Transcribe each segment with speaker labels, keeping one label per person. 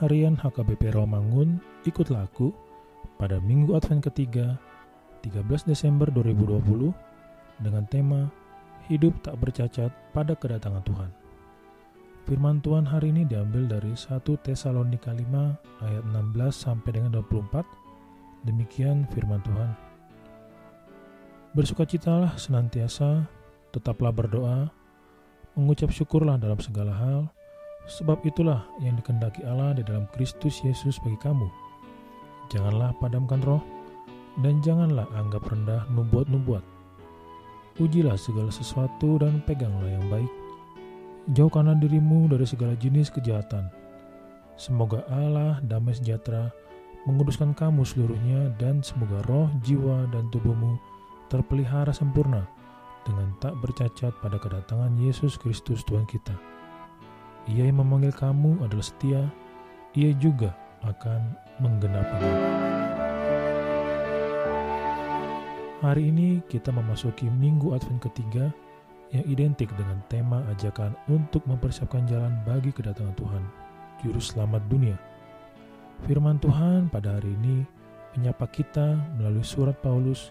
Speaker 1: Harian HKBP Romangun, ikutlah aku pada Minggu Advent ketiga, 13 Desember 2020 dengan tema Hidup tak bercacat pada kedatangan Tuhan. Firman Tuhan hari ini diambil dari 1 Tesalonika 5 ayat 16 sampai dengan 24. Demikian firman Tuhan. Bersukacitalah senantiasa, tetaplah berdoa, mengucap syukurlah dalam segala hal, sebab itulah yang dikendaki Allah di dalam Kristus Yesus bagi kamu. Janganlah padamkan roh, dan janganlah anggap rendah nubuat-nubuat. Ujilah segala sesuatu dan peganglah yang baik. Jauhkanlah dirimu dari segala jenis kejahatan. Semoga Allah damai sejahtera menguduskan kamu seluruhnya dan semoga roh, jiwa, dan tubuhmu terpelihara sempurna dengan tak bercacat pada kedatangan Yesus Kristus Tuhan kita. Ia yang memanggil kamu adalah setia, ia juga akan menggenapinya. Hari ini kita memasuki minggu Advent ketiga yang identik dengan tema ajakan untuk mempersiapkan jalan bagi kedatangan Tuhan, Juru Selamat dunia. Firman Tuhan pada hari ini menyapa kita melalui surat Paulus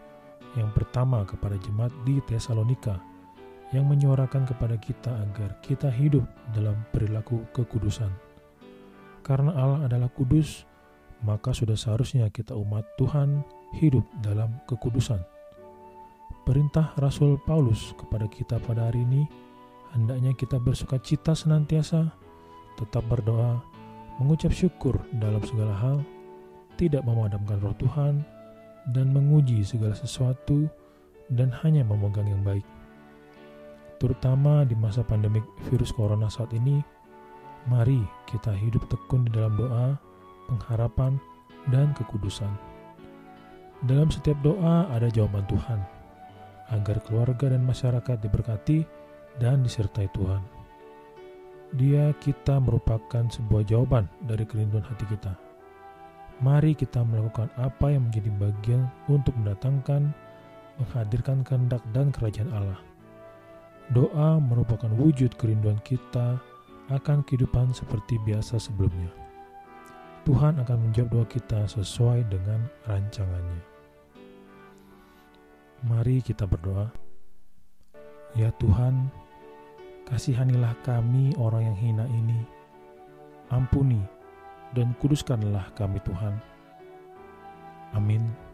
Speaker 1: yang pertama kepada jemaat di Tesalonika yang menyuarakan kepada kita agar kita hidup dalam perilaku kekudusan. Karena Allah adalah kudus, maka sudah seharusnya kita umat Tuhan hidup dalam kekudusan. Perintah Rasul Paulus kepada kita pada hari ini hendaknya kita bersuka cita senantiasa, tetap berdoa, mengucap syukur dalam segala hal, tidak memadamkan roh Tuhan, dan menguji segala sesuatu dan hanya memegang yang baik. Terutama di masa pandemik virus corona saat ini, mari kita hidup tekun di dalam doa, pengharapan, dan kekudusan. Dalam setiap doa ada jawaban Tuhan, agar keluarga dan masyarakat diberkati dan disertai Tuhan. Dia kita merupakan sebuah jawaban dari kerinduan hati kita mari kita melakukan apa yang menjadi bagian untuk mendatangkan, menghadirkan kehendak dan kerajaan Allah. Doa merupakan wujud kerinduan kita akan kehidupan seperti biasa sebelumnya. Tuhan akan menjawab doa kita sesuai dengan rancangannya. Mari kita berdoa. Ya Tuhan, kasihanilah kami orang yang hina ini. Ampuni dan kuduskanlah kami Tuhan. Amin.